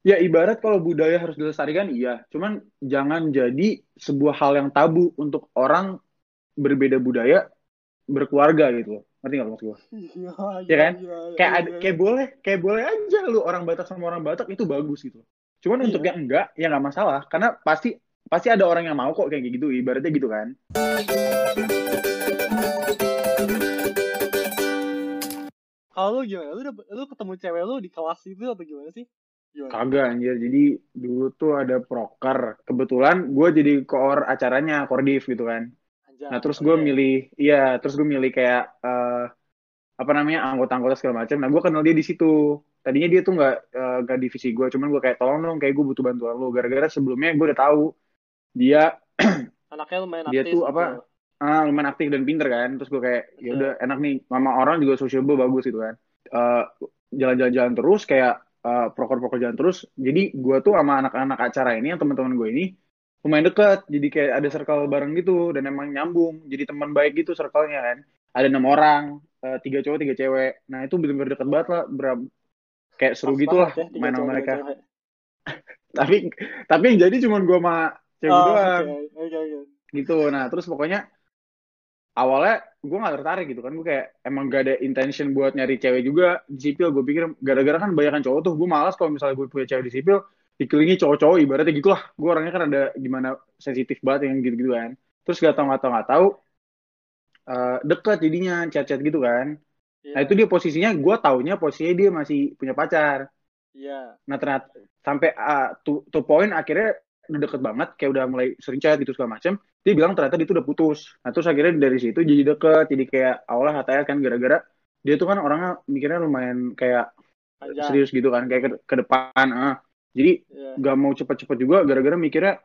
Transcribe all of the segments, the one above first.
Ya ibarat kalau budaya harus dilestarikan, iya. Cuman jangan jadi sebuah hal yang tabu untuk orang berbeda budaya berkeluarga gitu loh. Ngerti nggak maksud gue? Iya, Ya kan? iya, Kayak iya, ada, iya. kayak boleh, kayak boleh aja lu orang Batak sama orang Batak itu bagus gitu. Cuman Iya. untuk yang enggak, ya nggak masalah. Karena pasti pasti ada orang yang mau kok kayak gitu. Ibaratnya gitu kan. Kalau lu gimana? Lu, lu ketemu cewek lu di kelas itu atau gimana sih? Gimana? Kagak anjir. Jadi dulu tuh ada proker. Kebetulan gue jadi koor acaranya, kordif gitu kan. Anjay, Nah terus gue milih, iya terus gue milih kayak eh, apa namanya anggota-anggota segala macam. Nah gue kenal dia di situ. Tadinya dia tuh nggak eh, nggak divisi gue, cuman gue kayak tolong dong, kayak gue butuh bantuan lo. Gara-gara sebelumnya gue udah tahu dia Anaknya lumayan dia aktif tuh gitu. apa ah, lumayan aktif dan pinter kan. Terus gue kayak ya udah enak nih, mama orang juga sociable bagus gitu kan. Eh, Jalan-jalan terus kayak eh, proker-proker jalan terus. Jadi gue tuh sama anak-anak acara ini, yang teman-teman gue ini lumayan deket jadi kayak ada circle bareng gitu dan emang nyambung. Jadi teman baik gitu circle-nya kan. Ada enam orang eh, tiga cowok tiga cewek. Nah itu bener-bener deket banget lah. Ber- kayak seru Pas gitu lah ya, main sama mereka. tapi tapi yang jadi cuma gue sama cewek Oh, doang. oke, oke, oke. gitu. Nah terus pokoknya awalnya gue nggak tertarik gitu kan. Gue kayak emang gak ada intention buat nyari cewek juga di sipil. Gue pikir gara-gara kan banyak cowok tuh gue malas kalau misalnya gue punya cewek di sipil dikelilingi cowok-cowok. Ibaratnya gitulah gue orangnya kan ada gimana sensitif banget yang gitu-gitu kan. Terus gak tau gak tau gak tau eh, deket jadinya chat-chat gitu kan. Iya, nah itu dia posisinya. Gue taunya posisinya dia masih punya pacar. Iya. Nah ternyata sampai uh, to, to point akhirnya udah deket banget, kayak udah mulai sering chat gitu segala macem. Dia bilang ternyata dia tuh udah putus. Nah terus akhirnya dari situ jadi deket, jadi kayak awalnya HTL kan gara-gara dia tuh kan orangnya mikirnya lumayan kayak serius gitu kan, kayak ke, ke depan. ah. Jadi Iya. gak mau cepet-cepet juga gara-gara mikirnya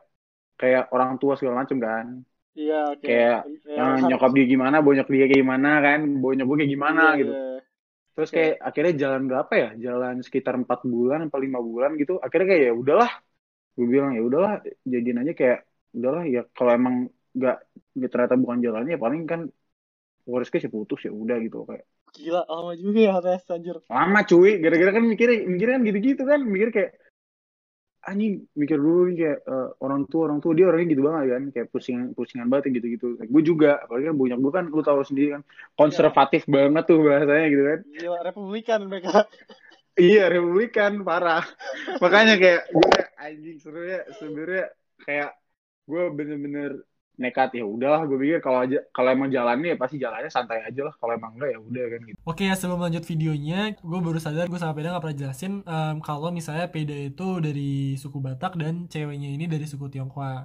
kayak orang tua segala macem kan. Iya, oke. Kayak, Iya, Ah, harus- nyokap dia gimana, bonyok dia kayak gimana kan, bonyok gue kayak gimana iya, gitu. iya. Terus kayak akhirnya jalan berapa ya? Jalan sekitar empat bulan atau lima bulan gitu. Akhirnya kayak ya udahlah. Gue bilang ya udahlah, jadiin aja kayak udahlah ya kalau emang nggak nggak ternyata bukan jalannya ya paling kan worst case ya putus ya udah gitu kayak. Gila, lama juga ya HTS anjir. lama cuy. Gara-gara kan mikirnya mikirnya kan gitu-gitu kan. Mikir kayak anjing mikir dulu nih kayak eh, orang tua orang tua dia orangnya gitu banget kan. Kayak pusingan pusingan banget yang gitu-gitu gue juga apalagi kan banyak gue kan lu tahu sendiri kan konservatif banget tuh bahasanya gitu kan. Gila, Republikan mereka. Iya Republikan parah. Makanya kayak gue kayak anjing sebenarnya sebenarnya kayak gue bener-bener nekat ya udahlah gue pikir kalau aja kalau emang jalannya ya pasti jalannya santai aja lah kalau emang enggak ya udah kan gitu. Oke, sebelum lanjut videonya, gue baru sadar gue sama Peda gak pernah jelasin em, kalau misalnya Peda itu dari suku Batak dan ceweknya ini dari suku Tionghoa.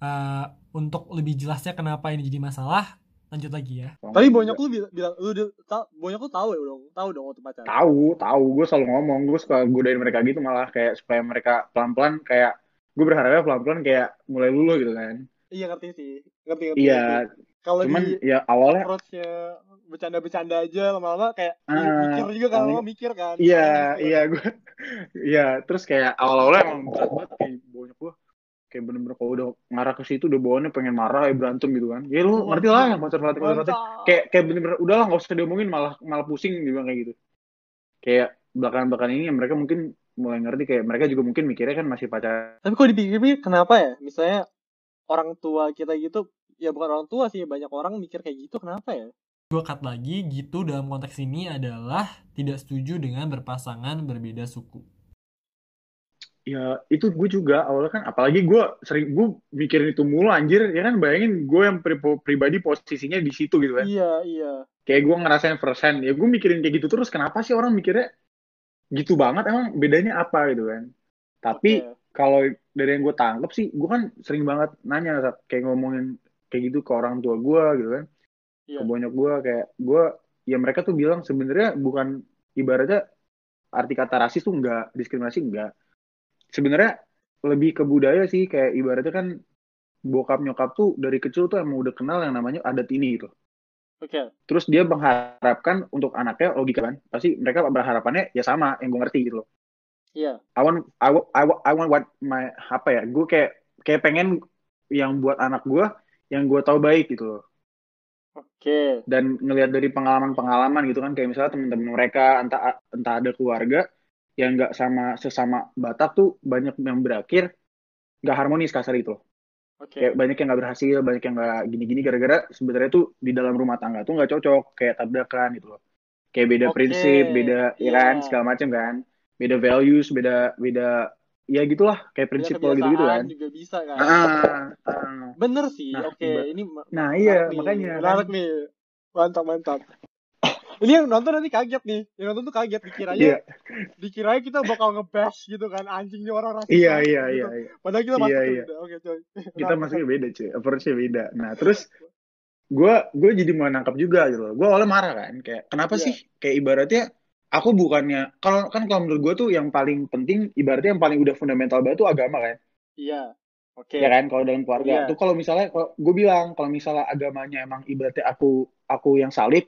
Eh, untuk lebih jelasnya kenapa ini jadi masalah, lanjut lagi ya. Tapi bonyok lu bilang, lu dia, ta, bonyok lu tahu ya dong, tahu dong waktu pacaran. tahu tahu gue selalu ngomong gue suka godain mereka gitu malah kayak supaya mereka pelan-pelan kayak gue berharapnya pelan-pelan kayak mulai luluh gitu kan. Iya ngerti sih, ngerti ngerti. Iya. Kalau cuman di ya awalnya approach-nya bercanda-bercanda aja lama-lama kayak Ah, mikir juga kan, lo mikir kan. Iya, Mikir. iya gue, iya terus kayak awal-awalnya emang berat banget kayak kayak bener-bener kalau udah ngarah ke situ udah bawaannya pengen marah ya berantem gitu kan. Ya lu ngerti lah yang konservatif konservatif. Mantap. Kayak kayak bener-bener udahlah nggak usah diomongin malah malah pusing bilang kayak gitu. Kayak belakangan-belakangan ini mereka mungkin mulai ngerti kayak mereka juga mungkin mikirnya kan masih pacar. Tapi kok dipikir-pikir kenapa ya? Misalnya orang tua kita gitu, ya bukan orang tua sih, banyak orang mikir kayak gitu, kenapa ya? Gue cut lagi, gitu dalam konteks ini adalah tidak setuju dengan berpasangan berbeda suku. Ya itu gue juga awalnya kan apalagi gue sering gue mikirin itu mulu anjir ya kan bayangin gue yang pri- pribadi posisinya di situ gitu kan. Iya, iya. kayak gue ngerasain first hand ya gue mikirin kayak gitu terus kenapa sih orang mikirnya gitu banget emang bedanya apa gitu kan tapi Oke. kalau dari yang gue tangkep sih gue kan sering banget nanya Sat, kayak ngomongin kayak gitu ke orang tua gue gitu kan Iya. ke bonyok gue kayak gue ya mereka tuh bilang sebenarnya bukan ibaratnya arti kata rasis tuh enggak diskriminasi enggak sebenarnya lebih ke budaya sih kayak ibaratnya kan bokap nyokap tuh dari kecil tuh emang udah kenal yang namanya adat ini gitu Oke. terus dia mengharapkan untuk anaknya logika kan pasti mereka berharapannya ya sama yang gue ngerti gitu loh Iya. I want I want I want, I want what my apa ya gue kayak kayak pengen yang buat anak gue yang gue tahu baik gitu loh Oke. dan ngelihat dari pengalaman-pengalaman gitu kan kayak misalnya teman-teman mereka entah entah ada keluarga yang nggak sama sesama Batak tuh banyak yang berakhir nggak harmonis kasar itu loh. Oke. Kayak banyak yang nggak berhasil, banyak yang nggak gini-gini gara-gara sebenarnya tuh di dalam rumah tangga tuh nggak cocok, kayak tabrakan gitu loh. Kayak beda Oke, prinsip, beda ya iya. kan segala macam kan. Beda values, beda beda ya gitulah kayak prinsip gitu-gitu kan. kebiasaan juga bisa kan. Ah, ah. Bener sih. Nah, Oke, ba- ini Nah, iya, makanya Menarik kan. nih. Mantap, mantap. Ini yang nonton nanti kaget nih. Yang nonton tuh kaget dikiranya Iya, dikiranya kita bakal nge-bash gitu kan anjingnya orang rasis iya, iya, gitu. iya, iya. Padahal kita Iya, masuk iya. udah. Oke, coy. Kita masuknya beda cuy, approach-nya beda. Nah, terus gue gue jadi mau nangkap juga gitu loh. Gue awalnya marah kan, kayak kenapa Iya. sih? Kayak ibaratnya aku bukannya kalau kan kalau menurut gue tuh yang paling penting ibaratnya yang paling udah fundamental banget tuh agama kan. Iya. Oke. Ya kan kalau dalam keluarga. Iya. Tuh kalau misalnya kalau gue bilang kalau misalnya agamanya emang ibaratnya aku aku yang salib,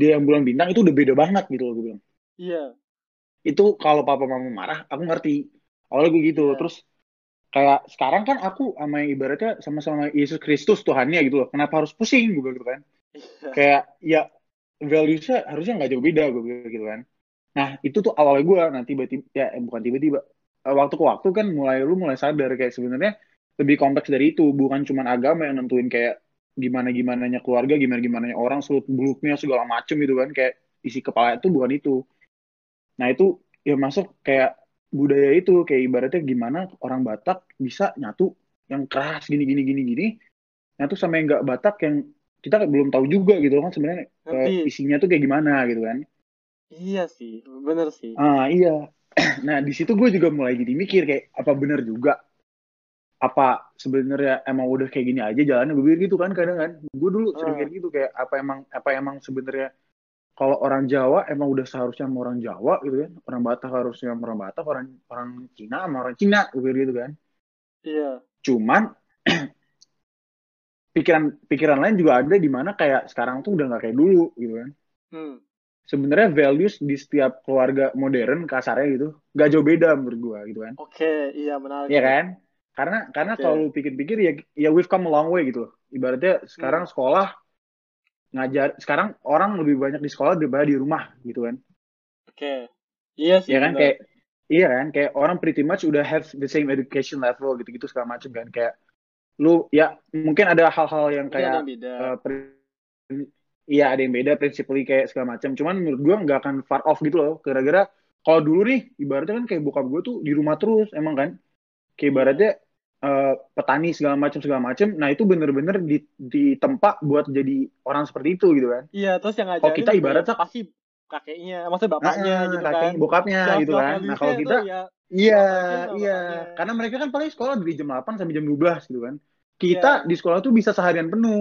dia yang bulan bintang itu udah beda banget gitu loh gue bilang. Iya. Itu kalau papa mama marah, aku ngerti. Awalnya gue gitu. Iya. Terus kayak sekarang kan aku sama yang ibaratnya sama-sama Yesus Kristus Tuhannya gitu loh. Kenapa harus pusing gue gitu kan? Iya. Kayak ya values-nya harusnya nggak jauh beda gue bilang gitu kan. Nah itu tuh awalnya gue nanti tiba-tiba ya eh, bukan tiba-tiba Eh, waktu ke waktu kan mulai lu mulai sadar kayak sebenarnya lebih kompleks dari itu bukan cuma agama yang nentuin kayak gimana gimananya keluarga gimana gimananya orang selut beluknya segala macem gitu kan kayak isi kepala itu bukan itu nah itu ya masuk kayak budaya itu kayak ibaratnya gimana orang Batak bisa nyatu yang keras gini gini gini gini nyatu sama yang nggak Batak yang kita belum tahu juga gitu kan sebenarnya eh, Ngerti. isinya tuh kayak gimana gitu kan Iya sih, bener sih. Ah iya. Nah di situ gue juga mulai jadi mikir kayak apa bener juga apa sebenarnya emang udah kayak gini aja jalannya gue pikir gitu kan kadang kan gue dulu sering Ah. kayak gitu kayak apa emang apa emang sebenarnya kalau orang Jawa emang udah seharusnya sama orang Jawa gitu kan orang Batak harusnya sama orang Batak orang orang Cina sama orang Cina gue pikir gitu kan Iya. cuman pikiran pikiran lain juga ada di mana kayak sekarang tuh udah nggak kayak dulu gitu kan Hmm. sebenarnya values di setiap keluarga modern kasarnya gitu nggak jauh beda menurut gua gitu kan Oke, iya menarik. Iya kan karena karena Oke. kalau pikir-pikir ya ya we've come a long way gitu loh ibaratnya sekarang Hmm. sekolah ngajar sekarang orang lebih banyak di sekolah daripada di rumah gitu kan Oke. Iya sih. ya kan bener. kayak iya kan kayak orang pretty much udah have the same education level gitu-gitu segala macam kan kayak lu ya mungkin ada hal-hal yang kayak eh, Iya ada yang beda prinsipnya kayak segala macam. Cuman menurut gua nggak akan far off gitu loh. Gara-gara kalau dulu nih ibaratnya kan kayak bokap gue tuh di rumah terus emang kan. Kayak ibaratnya eh, petani segala macam segala macam. Nah itu bener-bener di di tempat buat jadi orang seperti itu gitu kan. Iya, terus yang Kalau kita ibaratnya pasti kakeknya, maksudnya bapaknya Ah, gitu kakeknya, kan. bokapnya Self- gitu kan. Nah kalau kita ya iya sama iya bapaknya. karena mereka kan paling sekolah dari jam 8 sampai jam 12 gitu kan. Kita Iya. di sekolah tuh bisa seharian penuh.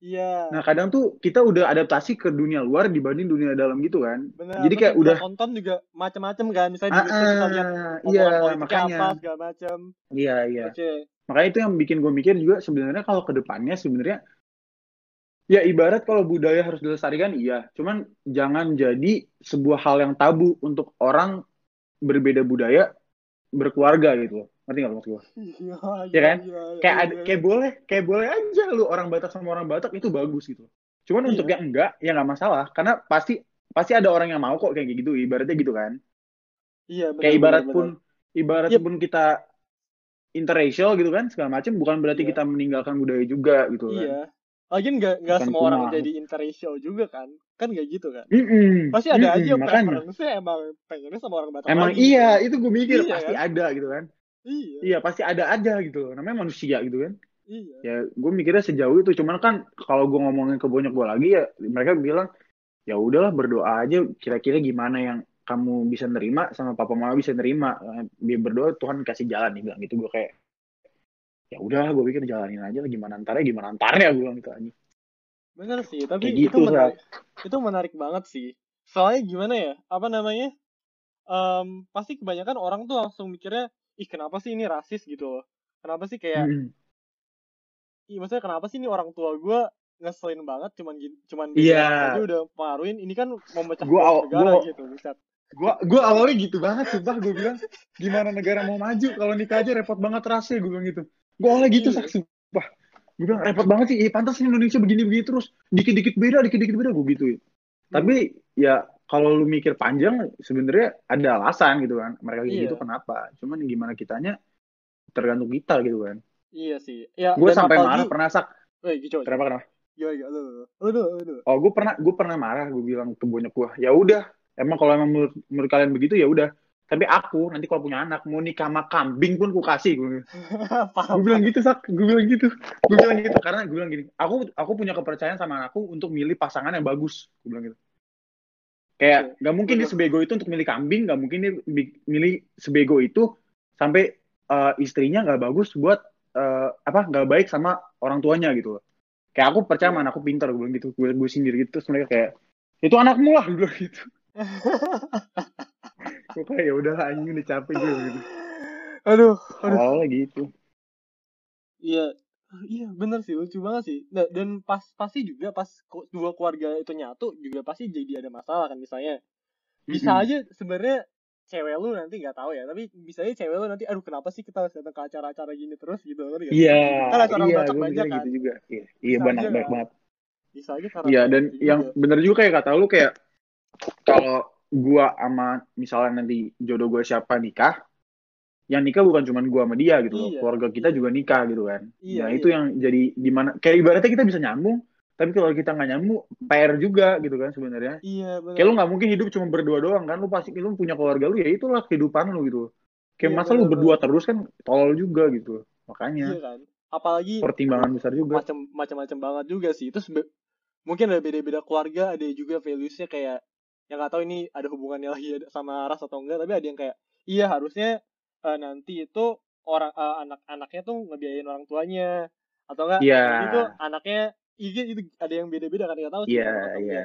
Iya. Nah kadang tuh kita udah adaptasi ke dunia luar dibanding dunia dalam gitu kan. Bener. Jadi kayak udah tonton juga macam-macam kan. Misalnya ah, kita lihat iya makanya apa segala macam. iya iya Oke. makanya itu yang bikin gue mikir juga sebenarnya kalau ke depannya sebenarnya ya ibarat kalau budaya harus dilestarikan iya cuman jangan jadi sebuah hal yang tabu untuk orang berbeda budaya berkeluarga gitu loh ngerti nggak lo maksud gue Iya, ya kan iya, iya, kayak iya, iya. kayak boleh kayak boleh aja lu orang Batak sama orang Batak itu bagus gitu cuman Iya. untuk yang enggak ya nggak masalah karena pasti pasti ada orang yang mau kok kayak gitu ibaratnya gitu kan Iya, bener, kayak bener, ibarat bener. pun ibarat Yep. pun kita interracial gitu kan segala macam bukan berarti Iya. kita meninggalkan budaya juga gitu kan Iya. Lagian nggak Bukan semua orang jadi interracial juga kan? Kan nggak gitu kan? Mm-mm, Pasti ada mm-mm, aja preference-nya emang pengennya sama orang Batak emang lagi iya itu gue mikir Iya, pasti kan? ada gitu kan Iya. iya pasti ada aja gitu loh namanya manusia gitu kan Iya. ya gue mikirnya sejauh itu cuman kan kalau gue ngomongin ke bonyok gue lagi ya mereka bilang ya udahlah berdoa aja kira-kira gimana yang kamu bisa nerima sama papa mama bisa nerima biar berdoa Tuhan kasih jalan nih bilang gitu gue kayak ya udah gue pikir jalanin aja lah gimana antarnya gimana antarnya gue bilang gitu aja Bener sih, tapi Kayak itu gitu, menarik. Itu menarik banget sih. Soalnya gimana ya? Apa namanya? Em, pasti kebanyakan orang tuh langsung mikirnya, ih kenapa sih ini rasis gitu loh. Kenapa sih kayak, Mm. ih maksudnya kenapa sih ini orang tua gue ngeselin banget cuman cuman gini Iya. aja udah pengaruhin ini kan mau mecah Gua negara gua- gitu buset. Gua gua awalnya gitu banget sumpah gue bilang gimana negara mau maju kalau nikah aja repot banget rasnya gue bilang gitu. Gua awalnya gitu Iya. sak sumpah. Gue bilang repot banget sih, eh, pantas Indonesia begini-begini terus dikit-dikit beda, dikit-dikit beda gue gitu. Tapi ya kalau lu mikir panjang sebenarnya ada alasan gitu kan. Mereka kayak Iya. gitu kenapa? Cuman gimana kitanya tergantung kita gitu kan. Iya sih. Ya, gue sampai apalagi- marah pernah sak. Eh, gitu. kenapa kenapa? Gimana, gimana, lu, oh gue pernah gue pernah marah gue bilang ke bonyok gue ya udah emang kalau emang menurut, menurut kalian begitu ya udah. Tapi aku nanti kalau punya anak mau nikah sama kambing pun ku kasih. Gue bilang. Gitu sak. Gue bilang gitu. Gue bilang gitu karena gue bilang gini aku aku punya kepercayaan sama anakku untuk milih pasangan yang bagus. Gue bilang gitu kayak nggak mungkin dia Betul. sebego itu untuk milih kambing nggak mungkin dia milih sebego itu sampai eh, istrinya nggak bagus buat eh, apa nggak baik sama orang tuanya gitu loh. Kayak aku percaya sama anakku pintar gue bilang gitu gue gue sindir gitu terus mereka kayak itu anakmu lah gue gitu. Gue kayak ya udah anjing udah capek gue gitu. Aduh, aduh. awalnya gitu. Iya, iya bener sih lucu banget sih. Nah, dan pas pasti juga pas dua keluarga itu nyatu juga pasti jadi ada masalah kan misalnya. Bisa aja sebenarnya cewek lu nanti nggak tahu ya, tapi bisa aja cewek lu nanti aduh kenapa sih kita harus datang ke acara-acara gini terus gitu nggak? Iya, Kan acara iya, batak gue banyak mikirnya kan. gitu juga. Iya, iya banyak banyak kan. banget. Bisa aja karena Iya, dan itu yang juga. bener juga kayak kata lu kayak kalau gua sama misalnya nanti jodoh gua siapa nikah, yang nikah bukan cuma gua sama dia gitu loh. Iya. Keluarga kita juga nikah gitu kan. Iya, nah, iya. itu yang jadi di mana kayak ibaratnya kita bisa nyambung, tapi kalau kita nggak nyambung, PR juga gitu kan sebenarnya. Iya benar. Kayak lu nggak mungkin hidup cuma berdua doang kan, lu pasti lu punya keluarga lu ya itulah kehidupan lu gitu. Kayak Iya, masa lu bener, berdua bener. terus kan tolol juga gitu. Iya Makanya kan. Apalagi pertimbangan besar juga. macam macam-macam banget juga sih. Terus mungkin ada beda-beda keluarga, ada juga values-nya kayak yang nggak tahu ini ada hubungannya lagi sama ras atau enggak, tapi ada yang kayak iya harusnya eh, nanti itu orang eh, anak-anaknya tuh ngebiayain orang tuanya atau enggak Iya. nanti tuh anaknya iya itu ada yang beda-beda kan nggak tahu sih Iya, benar atau iya.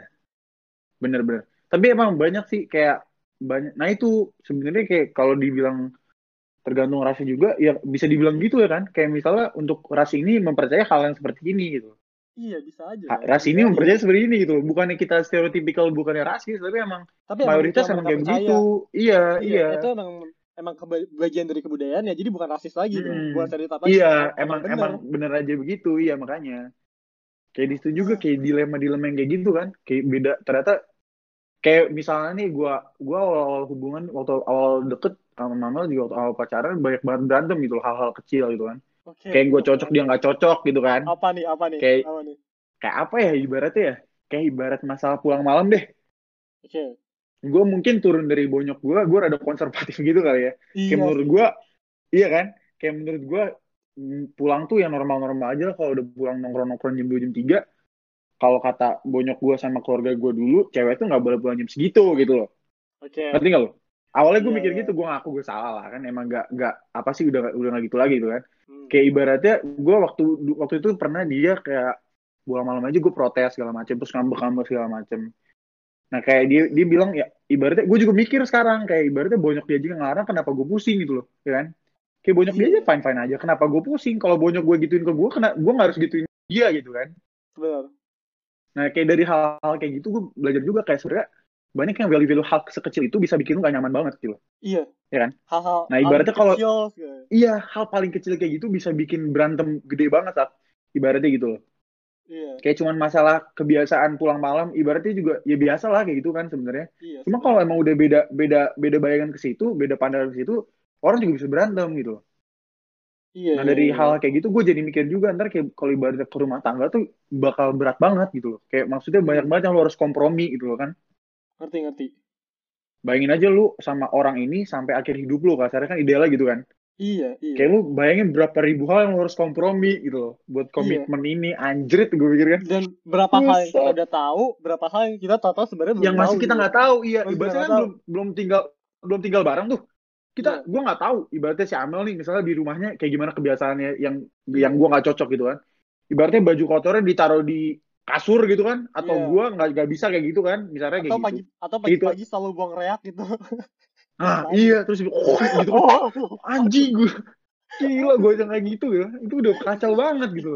Bener-bener. Tapi emang banyak sih kayak banyak. Nah itu sebenarnya kayak kalau dibilang tergantung rasnya juga, ya bisa dibilang gitu ya kan. Kayak misalnya untuk ras ini mempercayai hal yang seperti ini gitu. Iya bisa aja. Ha-. Ras ini aja. mempercayai seperti ini gitu. Bukannya kita stereotypical, bukannya rasis, tapi emang tapi itu mayoritas emang kayak begitu. Iya, iya. itu emang emang keba- bagian dari kebudayaan ya jadi bukan rasis lagi dong Mm-mm. bukan stereotip lagi Iya, emang, bener. emang bener aja begitu, iya makanya. Kayak di situ juga kayak dilema-dilema yang kayak gitu kan. Kayak beda ternyata kayak misalnya nih gua gua awal, hubungan waktu awal deket sama mama juga waktu awal pacaran banyak banget berantem gitu hal-hal kecil gitu kan. Oke, Kayak gue cocok dia nggak cocok gitu kan. apa nih apa nih Kayak- apa nih Kayak apa ya ibaratnya ya? Kayak ibarat masalah pulang malam deh. oke Gue mungkin turun dari bonyok gue, gue rada konservatif gitu kali ya. iya Kayak menurut gue, iya kan? Kayak menurut gue mm, pulang tuh yang normal-normal aja lah. Kalau udah pulang nongkrong-nongkrong jam 2, jam 3, kalau kata bonyok gue sama keluarga gue dulu, cewek tuh nggak boleh pulang jam segitu gitu loh. oke Ngerti nggak lo? Awalnya gue Iya, mikir iya. gitu, gue ngaku gue salah lah kan. Emang nggak nggak apa sih udah udah nggak gitu lagi gitu kan. Hmm. Kayak ibaratnya gue waktu waktu itu pernah dia kayak pulang malam aja gue protes segala macem terus ngambek-ngambek segala macem. Nah kayak dia dia bilang ya ibaratnya gue juga mikir sekarang kayak ibaratnya bonyok dia juga ngelarang kenapa gue pusing gitu loh, ya kan? Kayak bonyok dia aja fine fine aja. Kenapa gue pusing? Kalau bonyok gue gituin ke gue, kena gue nggak harus gituin dia gitu kan? benar Nah kayak dari hal-hal kayak gitu gue belajar juga kayak sebenarnya banyak yang value-value hal sekecil itu bisa bikin lu gak nyaman banget gitu loh. iya Iya kan? hal-hal Nah, ibaratnya kalau- kecil. Iya hal paling kecil kayak gitu bisa bikin berantem gede banget saat ibaratnya gitu loh. Iya. Kayak cuman masalah kebiasaan pulang malam ibaratnya juga ya biasa lah kayak gitu kan sebenarnya. Iya cuma kalau emang udah beda beda beda bayangan ke situ beda pandangan ke situ orang juga bisa berantem gitu iya nah iya, dari iya. hal kayak gitu gue jadi mikir juga ntar kayak kalau ibaratnya ke rumah tangga tuh bakal berat banget gitu loh. Kayak maksudnya banyak banget yang lo harus kompromi gitu loh kan. Ngerti ngerti. Bayangin aja lu sama orang ini sampai akhir hidup lu kasarnya kan idealnya gitu kan iya iya kayak lu bayangin berapa ribu hal yang lo harus kompromi gitu loh buat komitmen ini anjrit gue pikir kan dan berapa hal yang kita udah tahu berapa hal yang kita tahu sebenarnya belum yang masih tahu kita gitu. nggak tahu iya Masih ibaratnya kan belum belum tinggal belum tinggal bareng tuh kita Iya. gua nggak tahu ibaratnya si Amel nih misalnya di rumahnya kayak gimana kebiasaannya yang Iya. yang gua nggak cocok gitu kan ibaratnya baju kotornya ditaruh di kasur gitu kan atau Iya. gua nggak nggak bisa kayak gitu kan misalnya kayak atau gitu pagi atau Gitu. pagi-pagi selalu buang reak gitu ah iya terus oh, gitu kan. Oh. Anjing gue gila gue yang kayak gitu ya. Itu udah kacau banget gitu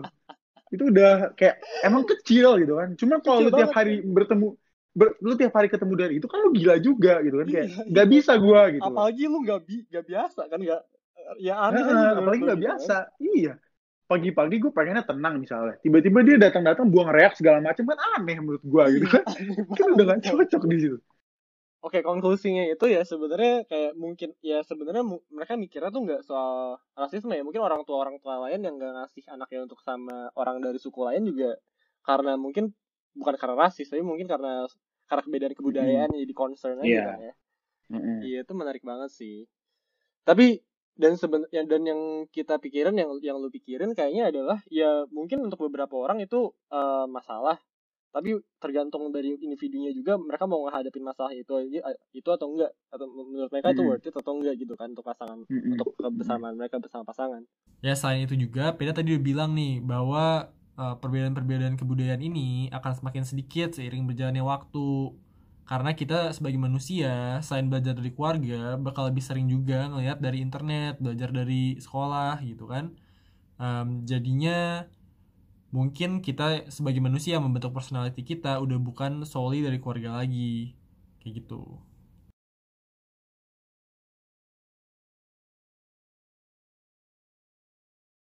itu udah kayak emang kecil gitu kan. Cuma kalau lu tiap hari bertemu ber- lu tiap hari ketemu dari itu kan lu gila juga gitu kan. Kayak Iya, nggak iya. bisa gua gitu apalagi lu nggak bi nggak biasa kan nggak ya aneh kan Nah, menurut apalagi nggak biasa. Iya. Pagi-pagi gue pengennya tenang misalnya. Tiba-tiba dia datang-datang buang reak segala macam kan aneh menurut gua gitu kan. kan. Kan udah gak cocok di situ Oke, konklusinya itu ya sebenarnya kayak mungkin ya sebenarnya mu- mereka mikirnya tuh nggak soal rasisme ya. Mungkin orang tua orang tua lain yang nggak ngasih anaknya untuk sama orang dari suku lain juga karena mungkin bukan karena rasis, tapi mungkin karena karena kebedaan kebudayaan jadi concern aja Iya. kan ya. Iya itu menarik banget sih. Tapi dan seben ya, dan yang kita pikirin yang yang lu pikirin kayaknya adalah ya mungkin untuk beberapa orang itu eh, masalah. Tapi tergantung dari individunya juga mereka mau menghadapin masalah itu itu atau enggak atau menurut mereka itu Mm-mm. worth it atau enggak gitu kan untuk pasangan Mm-mm. untuk kebersamaan mereka bersama pasangan. Ya selain itu juga, Peda tadi udah bilang nih bahwa uh, perbedaan-perbedaan kebudayaan ini akan semakin sedikit seiring berjalannya waktu. Karena kita sebagai manusia, selain belajar dari keluarga, bakal lebih sering juga ngelihat dari internet, belajar dari sekolah gitu kan. Um, jadinya mungkin kita sebagai manusia membentuk personality kita udah bukan solely dari keluarga lagi. Kayak gitu.